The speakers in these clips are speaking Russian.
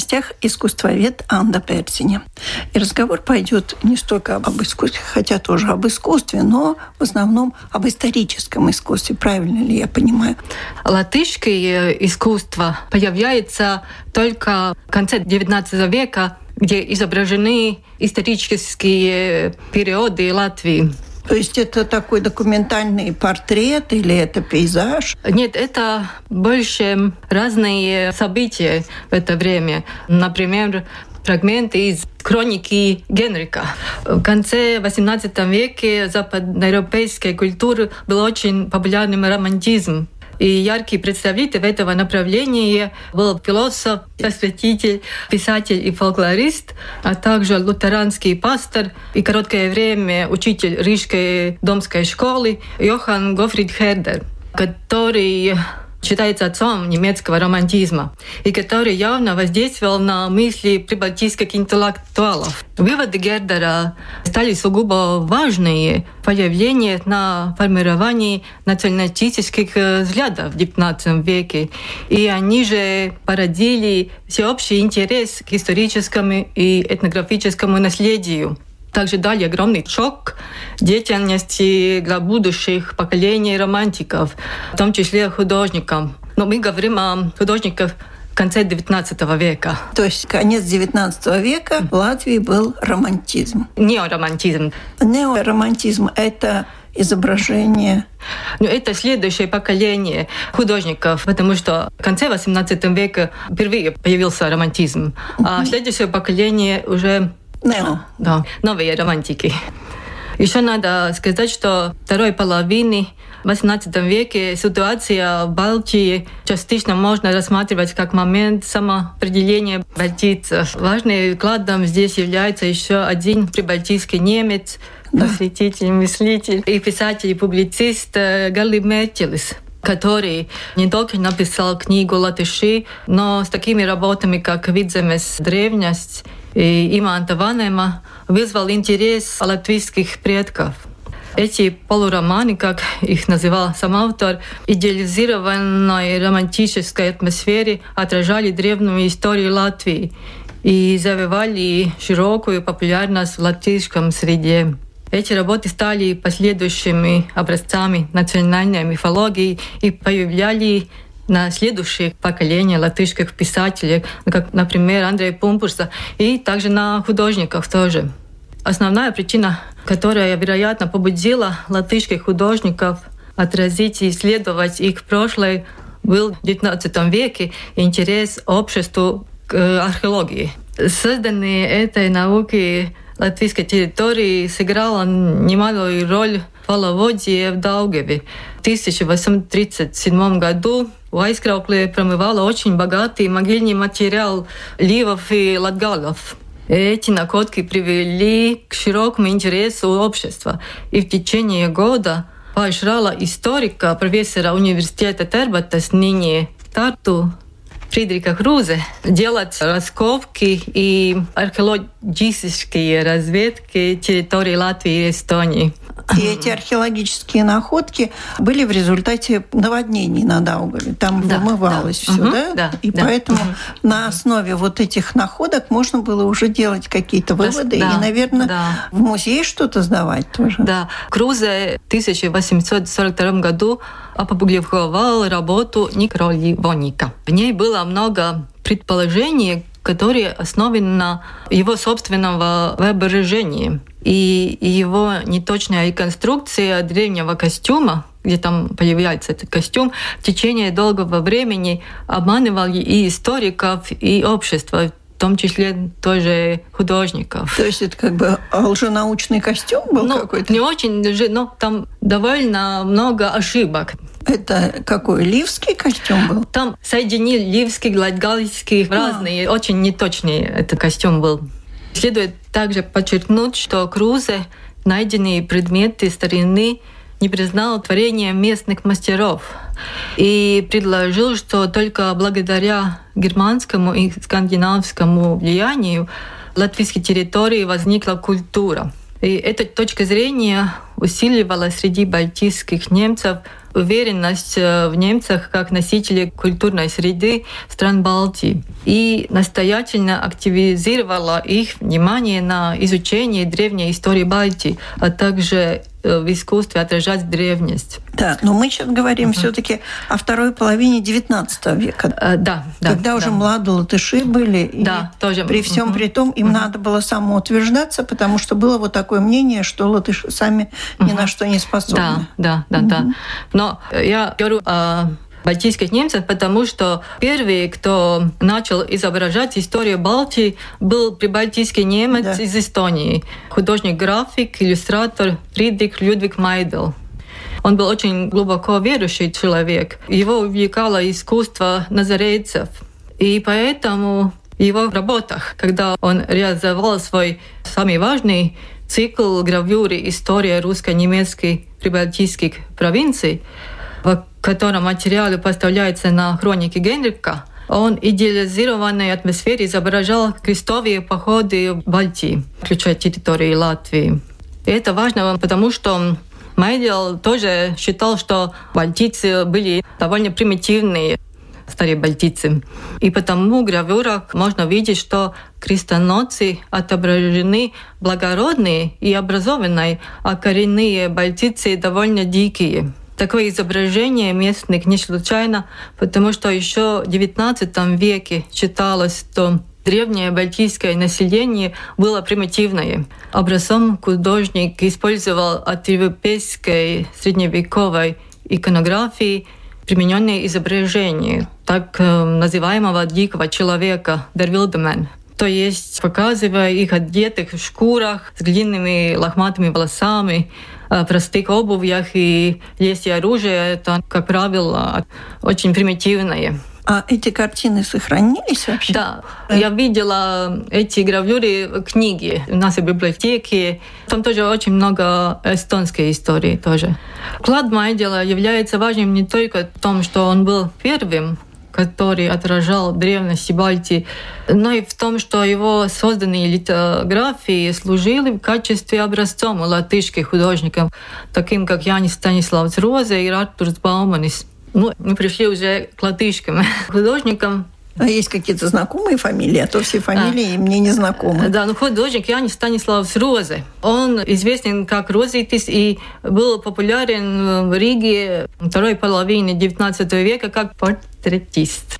гостях искусствовед Анна Персиня. И разговор пойдет не столько об искусстве, хотя тоже об искусстве, но в основном об историческом искусстве. Правильно ли я понимаю? Латышское искусство появляется только в конце XIX века, где изображены исторические периоды Латвии. То есть это такой документальный портрет или это пейзаж? Нет, это больше разные события в это время. Например, фрагменты из хроники Генрика. В конце XVIII века западноевропейской культуры был очень популярным романтизм. И яркий представитель этого направления. Был философ, просветитель, писатель и фольклорист, а также лютеранский пастор и короткое время учитель Рижской домской школы Йохан Гофрид Хердер, который считается отцом немецкого романтизма, и который явно воздействовал на мысли прибалтийских интеллектуалов. Выводы Гердера стали сугубо важные появления на формировании националистических э, взглядов в XIX веке, и они же породили всеобщий интерес к историческому и этнографическому наследию также дали огромный шок деятельности для будущих поколений романтиков, в том числе художникам. Но мы говорим о художниках конце XIX века. То есть конец XIX века в Латвии был романтизм. Неоромантизм. Неоромантизм – это изображение. Но это следующее поколение художников, потому что в конце XVIII века впервые появился романтизм, а следующее поколение уже Нео. Да, новые романтики. Еще надо сказать, что второй половины в XVIII веке ситуация в Балтии частично можно рассматривать как момент самоопределения балтийцев. Важным вкладом здесь является еще один прибалтийский немец, просветитель, мыслитель и писатель и публицист Галли Метелис который не только написал книгу «Латыши», но с такими работами, как «Видземес древность» и Иманта Ванема вызвал интерес латвийских предков. Эти полуроманы, как их называл сам автор, идеализированной романтической атмосфере отражали древнюю историю Латвии и завоевали широкую популярность в латышском среде. Эти работы стали последующими образцами национальной мифологии и появляли на следующие поколения латышских писателей, как, например, Андрея Пумпурса, и также на художников тоже. Основная причина, которая, вероятно, побудила латышских художников отразить и исследовать их прошлое, был в XIX веке интерес обществу к э, археологии. Созданные этой науки латвийской территории сыграла немалую роль половодье в Даугаве. В 1837 году в Айскраукле промывала очень богатый могильный материал ливов и латгалов. Эти находки привели к широкому интересу общества. И в течение года поощряла историка, профессора университета Тербатас, ныне Тарту, Фридриха Крузе делать раскопки и археологические разведки территории Латвии и Эстонии. И эти археологические находки были в результате наводнений на Даугаве. Там да, вымывалось да. все, угу, да? да? И да, поэтому угу. на основе вот этих находок можно было уже делать какие-то выводы да, и, наверное, да. в музей что-то сдавать тоже. Да. Крузе в 1842 году опубликовал работу Никроли Воника. В ней было много предположений, которые основаны на его собственного воображения. И его неточная реконструкция древнего костюма, где там появляется этот костюм, в течение долгого времени обманывали и историков, и общество, в том числе тоже художников. То есть это как бы лженаучный костюм был ну, какой-то? Не очень, но там довольно много ошибок. Это какой ливский костюм был? Там соединили ливский, латгальский, а. разные, очень неточный этот костюм был. Следует также подчеркнуть, что Крузе найденные предметы старины не признал творение местных мастеров и предложил, что только благодаря германскому и скандинавскому влиянию латвийской территории возникла культура. И эта точка зрения усиливала среди балтийских немцев уверенность э, в немцах как носителей культурной среды стран Балтии. И настоятельно активизировала их внимание на изучение древней истории Балтии, а также в искусстве отражать древность. Да, но мы сейчас говорим uh-huh. все-таки о второй половине XIX века. Uh, да, да. Когда да. уже младые латыши были. Да, и тоже. При всем uh-huh. при том им uh-huh. надо было самоутверждаться, потому что было вот такое мнение, что латыши сами uh-huh. ни на что не способны. Да, да, да, uh-huh. да. Но я говорю о балтийских немцев, потому что первый, кто начал изображать историю Балтии, был прибалтийский немец да. из Эстонии, художник-график, иллюстратор Фридрих Людвиг Майдел. Он был очень глубоко верующий человек. Его увлекало искусство назарейцев. И поэтому в его работах, когда он реализовал свой самый важный цикл гравюры «История русско-немецкой прибалтийских провинций», в котором материалы поставляются на хроники Генрика, он идеализированной атмосфере изображал крестовые походы в Балтии, включая территории Латвии. И это важно, потому что Майдел тоже считал, что балтийцы были довольно примитивные, старые балтийцы. И потому в гравюрах можно видеть, что крестоносцы отображены благородные и образованные, а коренные балтийцы довольно дикие. Такое изображение местных не случайно, потому что еще в XIX веке считалось, что древнее балтийское население было примитивное. Образцом художник использовал от европейской средневековой иконографии примененные изображения так э, называемого дикого человека, Дервилдемен то есть показывая их одетых в шкурах с длинными лохматыми волосами, простых обувях и есть и оружие, это, как правило, очень примитивное. А эти картины сохранились вообще? Да. Я видела эти гравюры в книге у нас в библиотеке. Там тоже очень много эстонской истории тоже. Вклад Майдела является важным не только в том, что он был первым который отражал древности Балтии, но и в том, что его созданные литографии служили в качестве образцом латышских художников, таким как Янис Станиславс Розе и Артурс Бауманис. Ну, мы пришли уже к латышским художникам, а есть какие-то знакомые фамилии, а то все фамилии а, мне не знакомы. Да, ну художник Янис Станиславс Розе. Он известен как Розитис и был популярен в Риге второй половины XIX века как портретист.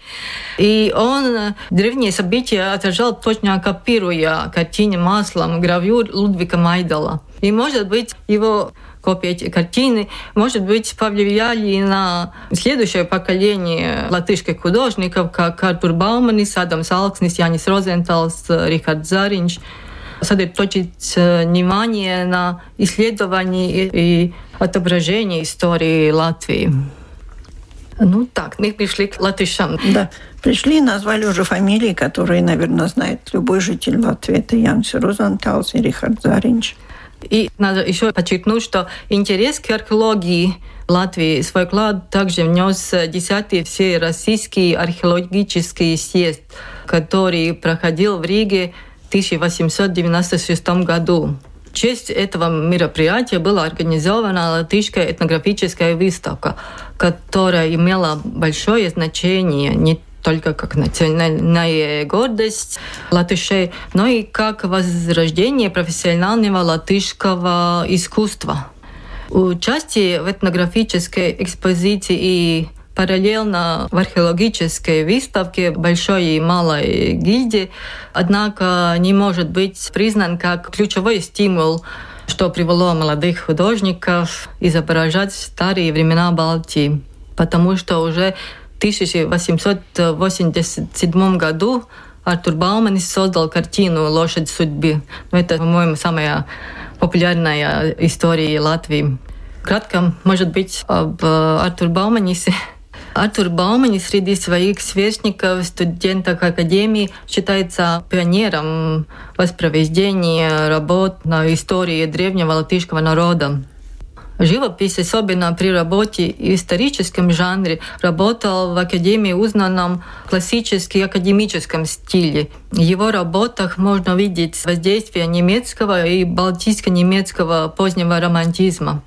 И он древние события отражал точно копируя картине маслом гравюр Лудвика Майдала. И, может быть, его копии эти картины, может быть, повлияли на следующее поколение латышских художников, как Артур Бауманис, Адамс Алкснис, Янис Розенталс, Рихард Заринч, сосредоточить внимание на исследовании и отображении истории Латвии. Ну так, мы пришли к латышам. Да, пришли и назвали уже фамилии, которые, наверное, знает любой житель Латвии. Это Янс Розенталс и Рихард Заринч. И надо еще подчеркнуть, что интерес к археологии Латвии свой вклад также внес 10-й всероссийский археологический съезд, который проходил в Риге в 1896 году. Честь этого мероприятия была организована латышская этнографическая выставка, которая имела большое значение не только как национальная гордость латышей, но и как возрождение профессионального латышского искусства. Участие в этнографической экспозиции и параллельно в археологической выставке Большой и Малой гильдии, однако не может быть признан как ключевой стимул что привело молодых художников изображать старые времена Балтии, потому что уже 1887 году Артур Бауманис создал картину «Лошадь судьбы». Это, по-моему, самая популярная история Латвии. Кратко, может быть, об Артур Бауманисе. Артур Бауманис среди своих сверстников, студентов Академии, считается пионером воспроизведения работ на истории древнего латышского народа. Живопись, особенно при работе в историческом жанре, работал в Академии узнанном классически академическом стиле. В его работах можно видеть воздействие немецкого и балтийско-немецкого позднего романтизма.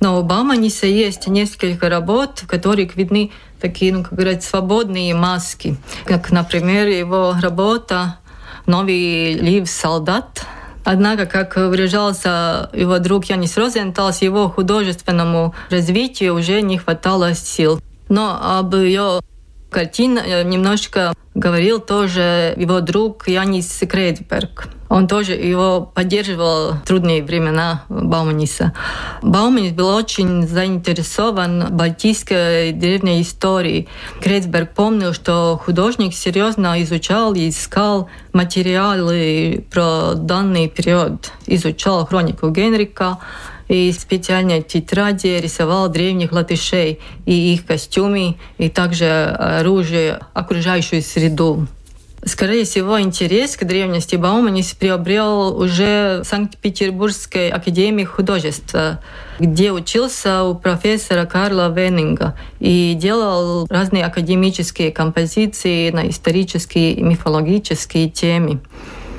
Но у Бауманиса есть несколько работ, в которых видны такие, ну, как говорят, свободные маски. Как, например, его работа «Новый лив солдат», Однако, как выражался его друг Янис Розенталс, его художественному развитию уже не хватало сил. Но об ее картине немножко говорил тоже его друг Янис Крейдберг. Он тоже его поддерживал в трудные времена Бауманиса. Бауманис был очень заинтересован балтийской древней историей. Крейцберг помнил, что художник серьезно изучал и искал материалы про данный период. Изучал хронику Генрика, и специальной тетради рисовал древних латышей и их костюмы, и также оружие, окружающую среду. Скорее всего, интерес к древности Бауманис приобрел уже в Санкт-Петербургской академии художеств, где учился у профессора Карла Веннинга и делал разные академические композиции на исторические и мифологические темы.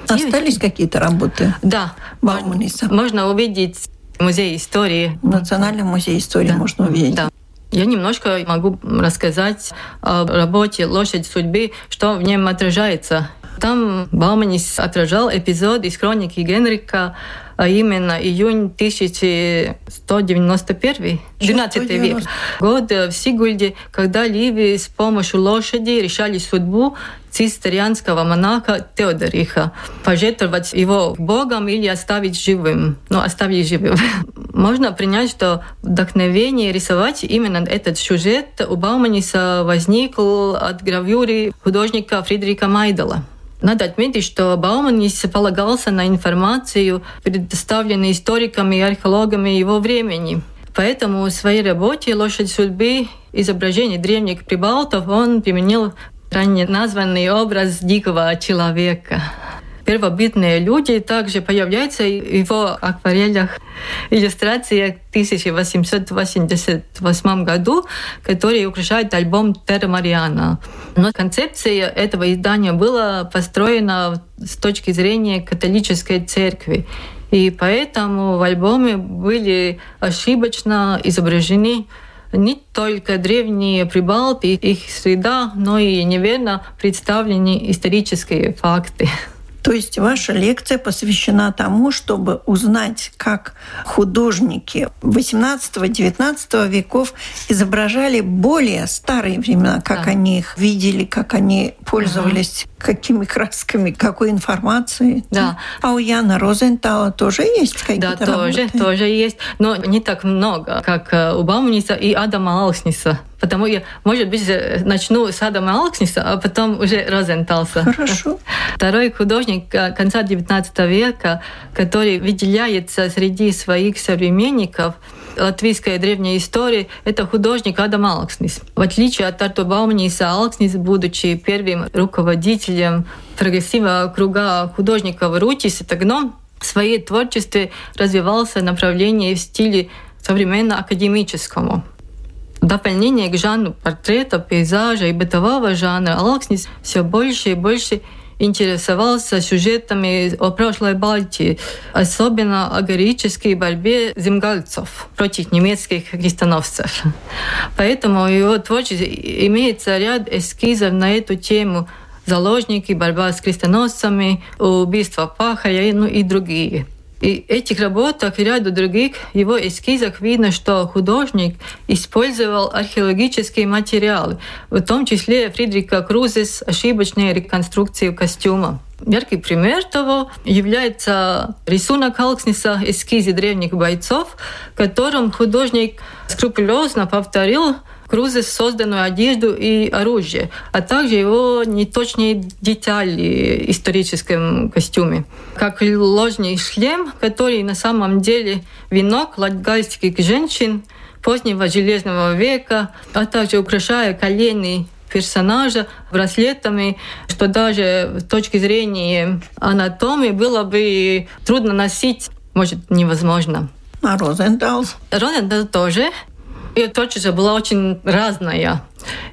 Остались какие-то работы? Да. Бауманиса? Можно увидеть музей истории. В Национальном музее истории да. можно увидеть. Да. Я немножко могу рассказать о работе «Лошадь судьбы», что в нем отражается. Там Бауманис отражал эпизод из хроники Генрика, а именно июнь 1191, 12 век, год в Сигульде, когда Ливии с помощью лошади решали судьбу цистерианского монаха Теодориха, пожертвовать его Богом или оставить живым. Ну, оставить живым. Можно принять, что вдохновение рисовать именно этот сюжет у Бауманиса возникл от гравюры художника Фридрика Майдала. Надо отметить, что Бауманис полагался на информацию, предоставленную историками и археологами его времени. Поэтому в своей работе «Лошадь судьбы» изображений древних прибалтов он применил ранее названный образ дикого человека. Первобытные люди также появляются в его акварелях. Иллюстрация 1888 году, который украшает альбом Терра Мариана. Но концепция этого издания была построена с точки зрения католической церкви. И поэтому в альбоме были ошибочно изображены не только древние прибалты их среда, но и неверно представлены исторические факты. То есть ваша лекция посвящена тому, чтобы узнать, как художники XVIII-XIX веков изображали более старые времена, как да. они их видели, как они пользовались. Какими красками, какой информацией. Да. А у Яна Розентала тоже есть какие-то Да, тоже, работы? тоже есть, но не так много, как э, у Баумница и Адама Алксниса. Потому я, может быть, начну с Адама Алксниса, а потом уже Розенталса. Хорошо. Второй художник э, конца XIX века, который выделяется среди своих современников, латвийская древняя история, это художник Адам Алкснис. В отличие от Арту Баумниса, Алкснис, будучи первым руководителем прогрессивного круга художников Рутис и Тагном, в своей творчестве развивался в направлении в стиле современно-академическому дополнение к жанру портрета, пейзажа и бытового жанра Алакснис все больше и больше интересовался сюжетами о прошлой Балтии, особенно о героической борьбе земгальцев против немецких крестоносцев. Поэтому в его творчестве имеется ряд эскизов на эту тему заложники, борьба с крестоносцами, убийство пахаря ну, и другие. И этих работах и ряду других его эскизах видно, что художник использовал археологические материалы, в том числе Фридрика Крузес ошибочные реконструкции костюма. Яркий пример того является рисунок Алкснеса «Эскизы древних бойцов», в котором художник скрупулезно повторил Крузес созданную одежду и оружие, а также его неточные детали в историческом костюме, как ложный шлем, который на самом деле венок латгальских женщин позднего железного века, а также украшая колени персонажа браслетами, что даже с точки зрения анатомии было бы трудно носить, может, невозможно. А Розентал? Розентал тоже. Ее творчество была очень разная.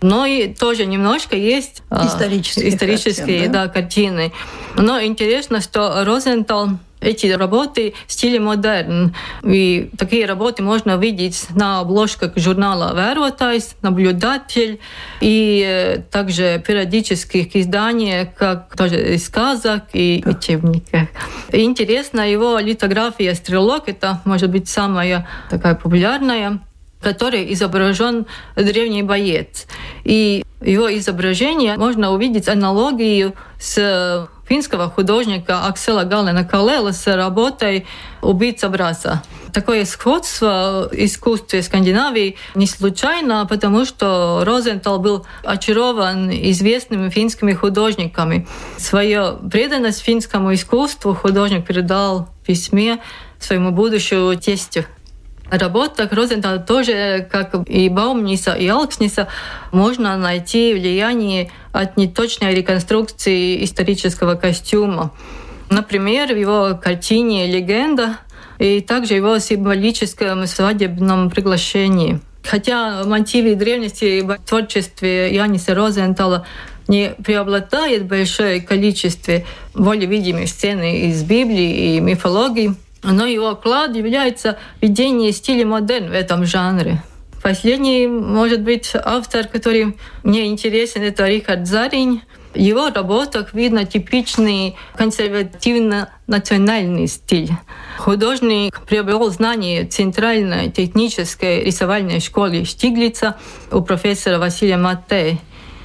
Но и тоже немножко есть а, исторические, исторические картины, да? Да, картины. Но интересно, что Розентал эти работы в стиле модерн. И такие работы можно видеть на обложках журнала «Вērotājs», «Наблюдатель» и э, также периодических изданиях, как тоже из сказок и учебниках. Интересно, его литография «Стрелок» — это, может быть, самая такая популярная который изображен древний боец. И его изображение можно увидеть аналогию с финского художника Аксела Галена Калела с работой «Убийца браса». Такое сходство искусстве Скандинавии не случайно, потому что Розентал был очарован известными финскими художниками. Свою преданность финскому искусству художник передал в письме своему будущему тестю работах Розенталя тоже, как и Баумниса, и Алксниса, можно найти влияние от неточной реконструкции исторического костюма. Например, в его картине «Легенда» и также его символическом свадебном приглашении. Хотя мотивы древности в творчестве Яниса Розентала не преобладает большое количество более видимых сцен из Библии и мифологии, но его вклад является введение стиля модерн в этом жанре. Последний, может быть, автор, который мне интересен, это Рихард Зарин. В его работах видно типичный консервативно-национальный стиль. Художник приобрел знания Центральной технической рисовальной школы Штиглица у профессора Василия Матте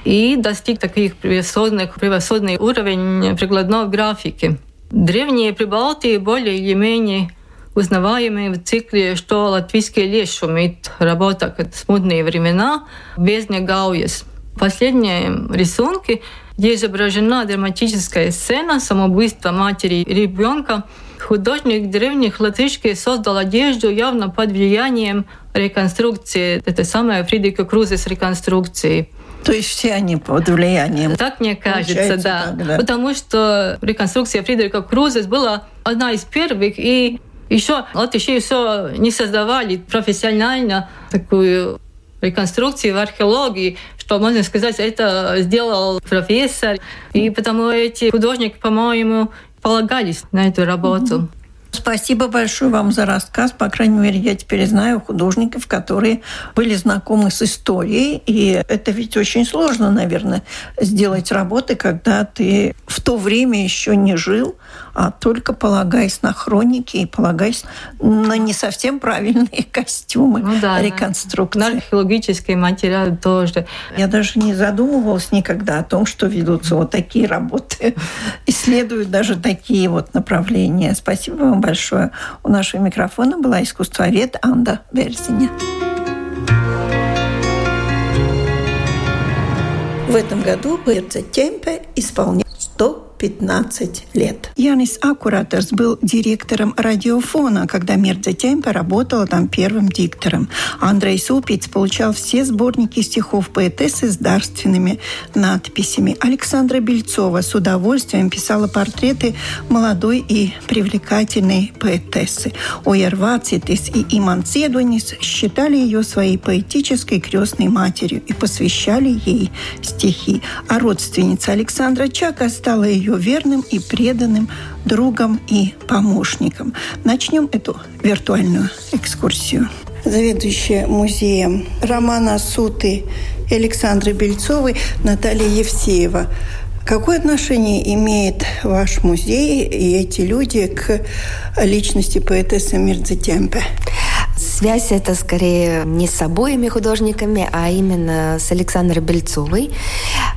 и достиг таких превосходных, превосходный уровень прикладной графики. Древние Прибалтии более или менее узнаваемые в цикле «Что латвийский лес шумит» работа «Смутные времена» без Гауес. Последние рисунки, где изображена драматическая сцена самоубийства матери и ребенка, художник древних латышских создал одежду явно под влиянием реконструкции. Это самое Фридриха Крузе с реконструкцией. То есть все они под влиянием. Так мне кажется, да. Так, да. Потому что реконструкция Фридерика Крузес была одна из первых, и еще латыши все не создавали профессионально такую реконструкцию в археологии, что, можно сказать, это сделал профессор. И потому эти художники, по-моему, полагались на эту работу. Mm-hmm. Спасибо большое вам за рассказ. По крайней мере, я теперь знаю художников, которые были знакомы с историей. И это ведь очень сложно, наверное, сделать работы, когда ты в то время еще не жил, а только полагаясь на хроники и полагаясь на не совсем правильные костюмы ну, да, реконструкции. На археологические материалы тоже. Я даже не задумывалась никогда о том, что ведутся вот такие работы, исследуют даже такие вот направления. Спасибо вам большое. У нашего микрофона была искусствовед Анда Берзиня. В этом году Бердзе Темпе исполняет 100 15 лет. Янис Акураторс был директором радиофона, когда Мердзе Темпа работала там первым диктором. Андрей Супиц получал все сборники стихов поэтессы с дарственными надписями. Александра Бельцова с удовольствием писала портреты молодой и привлекательной поэтессы. Ойервацитис и Иман Цедунис считали ее своей поэтической крестной матерью и посвящали ей стихи. А родственница Александра Чака стала ее ее верным и преданным другом и помощником. Начнем эту виртуальную экскурсию. Заведующая музеем Романа Суты Александры Бельцовой Наталья Евсеева. Какое отношение имеет ваш музей и эти люди к личности поэтессы Мирдзетемпе? Связь это скорее не с обоими художниками, а именно с Александрой Бельцовой.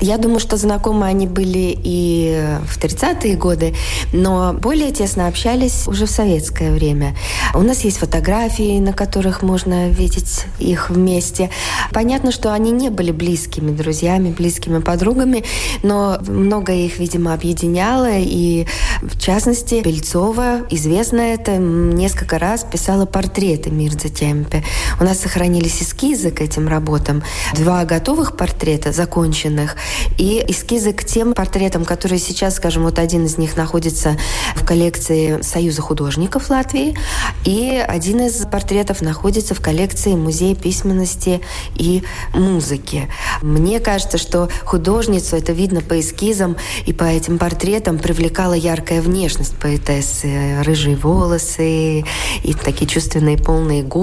Я думаю, что знакомы они были и в 30-е годы, но более тесно общались уже в советское время. У нас есть фотографии, на которых можно видеть их вместе. Понятно, что они не были близкими друзьями, близкими подругами, но многое их, видимо, объединяло. И, в частности, Бельцова, известно это, несколько раз писала портреты Мирза Темпе. У нас сохранились эскизы к этим работам. Два готовых портрета, законченных, и эскизы к тем портретам, которые сейчас, скажем, вот один из них находится в коллекции Союза художников Латвии, и один из портретов находится в коллекции Музея письменности и музыки. Мне кажется, что художницу, это видно по эскизам и по этим портретам, привлекала яркая внешность поэтессы. Рыжие волосы и такие чувственные полные губы.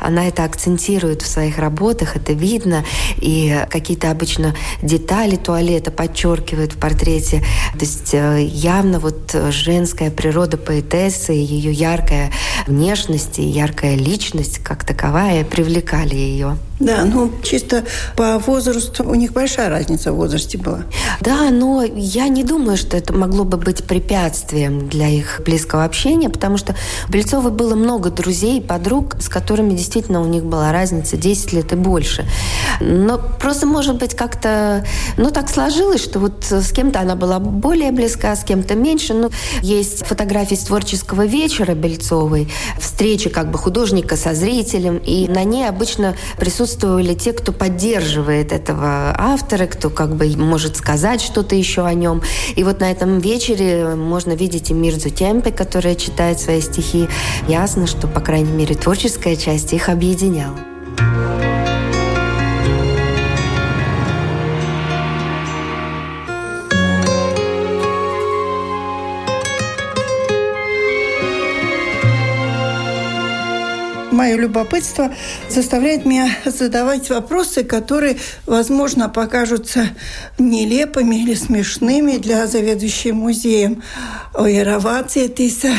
Она это акцентирует в своих работах, это видно. И какие-то обычно детали туалета подчеркивает в портрете. То есть э, явно вот женская природа поэтессы, ее яркая внешность и яркая личность как таковая привлекали ее. Да, ну чисто по возрасту у них большая разница в возрасте была. Да, но я не думаю, что это могло бы быть препятствием для их близкого общения, потому что у Бельцовой было много друзей, подруг, с которыми действительно у них была разница 10 лет и больше. Но просто, может быть, как-то, ну, так сложилось, что вот с кем-то она была более близка, с кем-то меньше. Ну, есть фотографии с творческого вечера Бельцовой, встречи как бы художника со зрителем, и на ней обычно присутствует присутствовали те, кто поддерживает этого автора, кто как бы может сказать что-то еще о нем. И вот на этом вечере можно видеть и Мирзу Темпе, которая читает свои стихи. Ясно, что, по крайней мере, творческая часть их объединяла. Мое любопытство заставляет меня задавать вопросы, которые, возможно, покажутся нелепыми или смешными для заведующей музеем. Ой, Равация Тиса,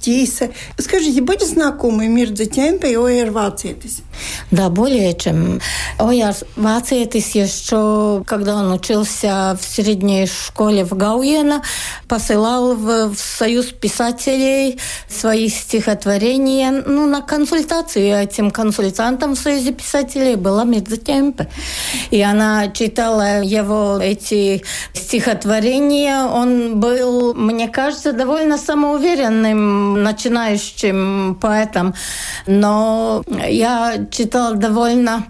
Тиса. Скажите, были знакомы Мирдзе Темпе и Ойер Вацетис? Да, более чем. Ойер Вацетис еще, когда он учился в средней школе в Гауена, посылал в, в Союз писателей свои стихотворения ну, на консультацию. Этим консультантом в Союзе писателей была Мирдзе Темпе. И она читала его эти стихотворения. Он был, мне кажется, довольно самоуверенный современным начинающим поэтам, но я читала довольно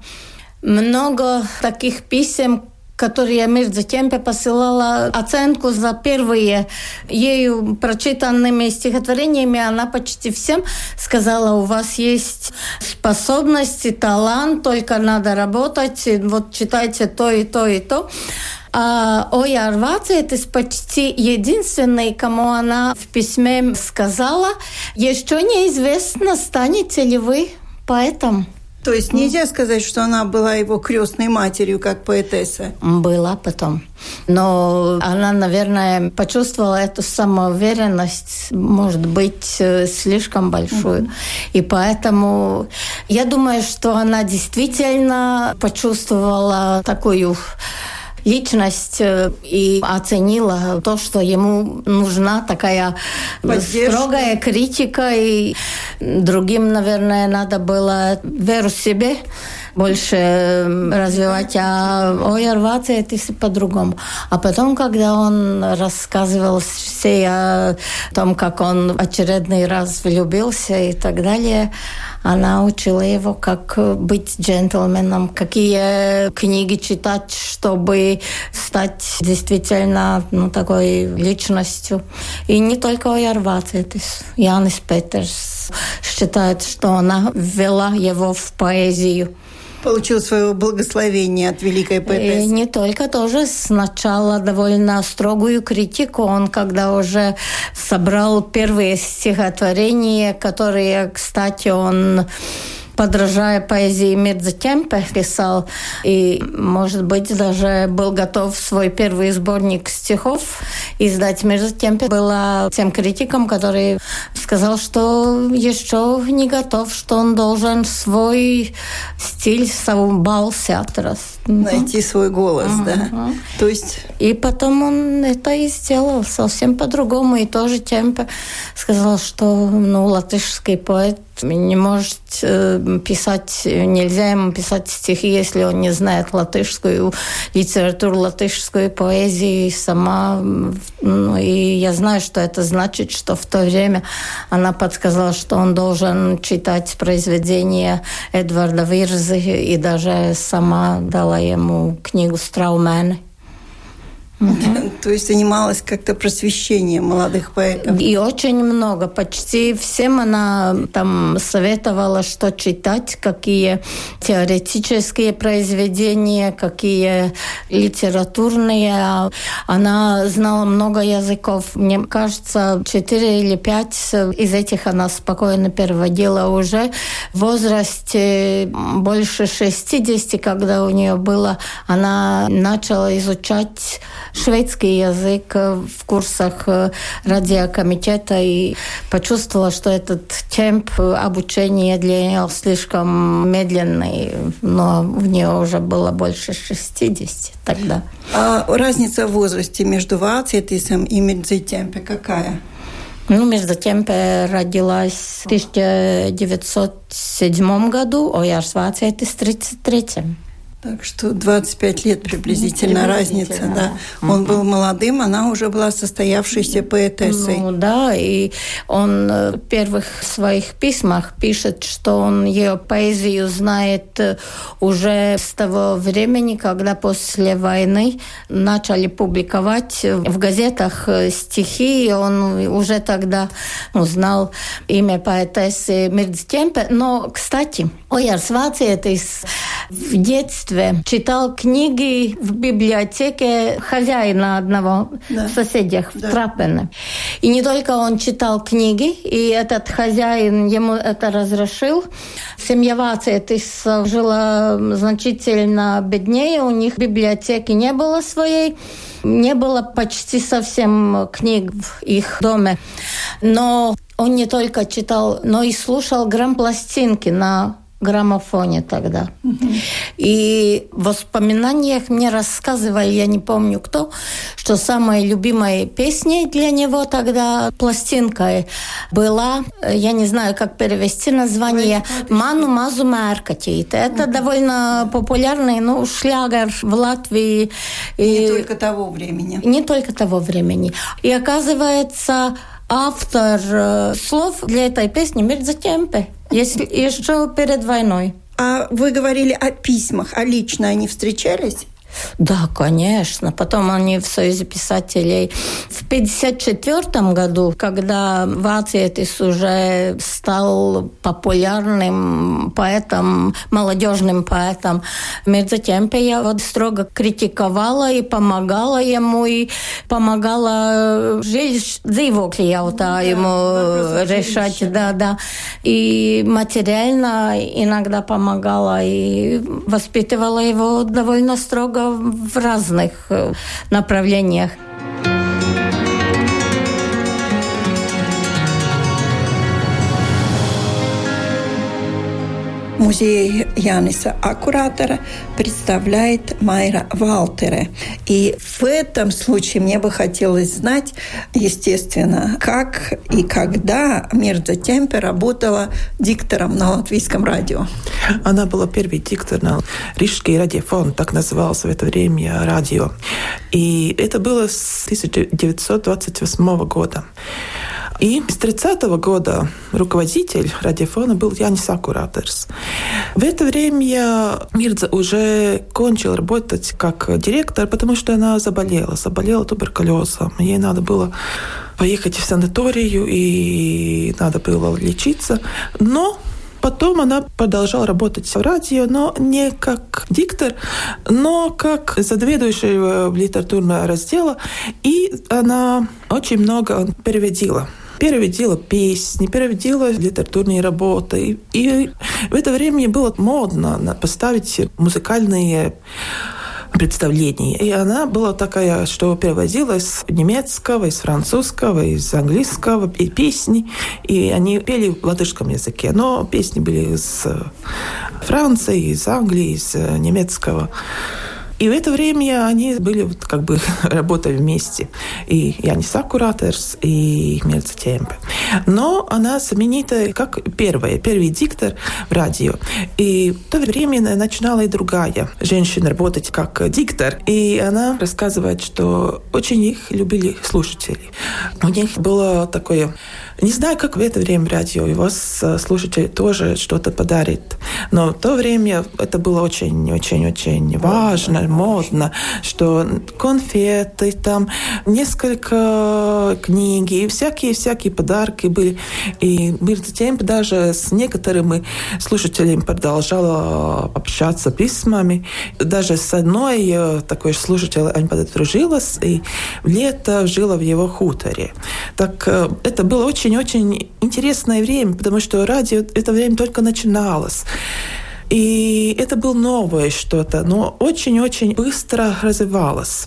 много таких писем, которые Мирза Темпе посылала оценку за первые ею прочитанными стихотворениями. Она почти всем сказала, у вас есть способности, талант, только надо работать, вот читайте то и то и то. А Ояр Вацетис почти единственный, кому она в письме сказала, еще неизвестно, станете ли вы поэтом. То есть нельзя сказать, что она была его крестной матерью, как поэтесса? Была потом. Но она, наверное, почувствовала эту самоуверенность, может быть, э, слишком большую. Mm-hmm. И поэтому я думаю, что она действительно почувствовала такую личность э, и оценила то, что ему нужна такая Поддержка. строгая критика. И другим, наверное, надо было веру в себе больше развивать, а ой, рваться это по-другому. А потом, когда он рассказывал все о том, как он очередной раз влюбился и так далее, она учила его, как быть джентльменом, какие книги читать, чтобы стать действительно ну, такой личностью. И не только Ярвацетис. Янис Петерс считает, что она ввела его в поэзию получил свое благословение от великой поэтессы. И не только тоже сначала довольно строгую критику. Он когда уже собрал первые стихотворения, которые, кстати, он подражая поэзии Мирза Темпе, писал. И, может быть, даже был готов свой первый сборник стихов издать. Мирза Темпе была тем критиком, который сказал, что еще не готов, что он должен свой стиль, свой бал раз. Найти свой голос, uh-huh. да. То есть... И потом он это и сделал совсем по-другому. И тоже Темпе сказал, что ну, латышский поэт не может э, писать, нельзя ему писать стихи, если он не знает латышскую литературу, латышскую поэзию и сама. Ну, и я знаю, что это значит, что в то время она подсказала, что он должен читать произведения Эдварда Вирзы и даже сама дала jemu knihu Straumen Угу. То есть занималась как-то просвещением молодых поэтов. И очень много. Почти всем она там советовала, что читать, какие теоретические произведения, какие литературные. Она знала много языков. Мне кажется, четыре или пять из этих она спокойно переводила уже в возрасте больше 60, когда у нее было, она начала изучать шведский язык в курсах э, радиокомитета и почувствовала, что этот темп обучения для нее слишком медленный, но в нее уже было больше 60 тогда. А разница в возрасте между Вацетисом и Медзитемпе какая? Ну, между Темпе родилась в 1907 году, а Свацетис в 1933. Так что 25 лет приблизительно, приблизительно разница, да. да. Он был молодым, она уже была состоявшейся поэтессой. Ну да, и он э, в первых своих письмах пишет, что он ее поэзию знает э, уже с того времени, когда после войны начали публиковать в газетах э, стихи, и он уже тогда узнал имя поэтессы Мирдстемпе. Но, кстати, Оярс Вацетис в детстве детстве читал книги в библиотеке хозяина одного да. в соседях да. в Трапене. И не только он читал книги, и этот хозяин ему это разрешил. Семья Вацетис жила значительно беднее, у них библиотеки не было своей. Не было почти совсем книг в их доме. Но он не только читал, но и слушал грампластинки на граммофоне тогда. И в воспоминаниях мне рассказывали, я не помню кто, что самой любимой песней для него тогда пластинкой была, я не знаю, как перевести название, «Ману мазу мэркатит». Это довольно популярный ну, шлягер в Латвии. И не только того времени. Не только того времени. И оказывается, автор э, слов для этой песни Мирза Темпе, если еще перед войной. А вы говорили о письмах, а лично они встречались? Да, конечно. Потом они в Союзе писателей. В 1954 году, когда Вацетис уже стал популярным поэтом, молодежным поэтом, Мирзатемпе я вот строго критиковала и помогала ему, и помогала dzīvokļu jautājumu решать, да, да. И материально иногда помогала, и воспитывала его довольно строго в разных э, направлениях. Музей Яниса Аккуратора представляет Майра Валтере. И в этом случае мне бы хотелось знать, естественно, как и когда Мирза Темпе работала диктором на латвийском радио. Она была первый диктор на Рижский радиофон, так назывался в это время радио. И это было с 1928 года. И с 30 -го года руководитель радиофона был Янис Акураторс. В это время Мирза уже кончил работать как директор, потому что она заболела, заболела туберкулезом. Ей надо было поехать в санаторию, и надо было лечиться. Но Потом она продолжала работать в радио, но не как диктор, но как заведующая литературного раздела. И она очень много переводила переводила песни, переводила литературные работы. И в это время было модно поставить музыкальные представлений. И она была такая, что переводила из немецкого, из французского, из английского и песни. И они пели в латышском языке. Но песни были из Франции, из Англии, из немецкого. И в это время они были вот как бы работали вместе. И Янис Аккураторс, и Мельца Темпе. Но она знаменита как первая, первый диктор в радио. И в то время начинала и другая женщина работать как диктор. И она рассказывает, что очень их любили слушатели. У них было такое не знаю, как в это время радио, и вас э, слушатель тоже что-то подарит. Но в то время это было очень-очень-очень важно, модно, что конфеты, там несколько книги, всякие-всякие подарки были. И между тем даже с некоторыми слушателями продолжала общаться письмами. Даже с одной э, такой слушатель она подружилась, и лето жила в его хуторе. Так э, это было очень очень-очень интересное время, потому что радио это время только начиналось. И это было новое что-то, но очень-очень быстро развивалось.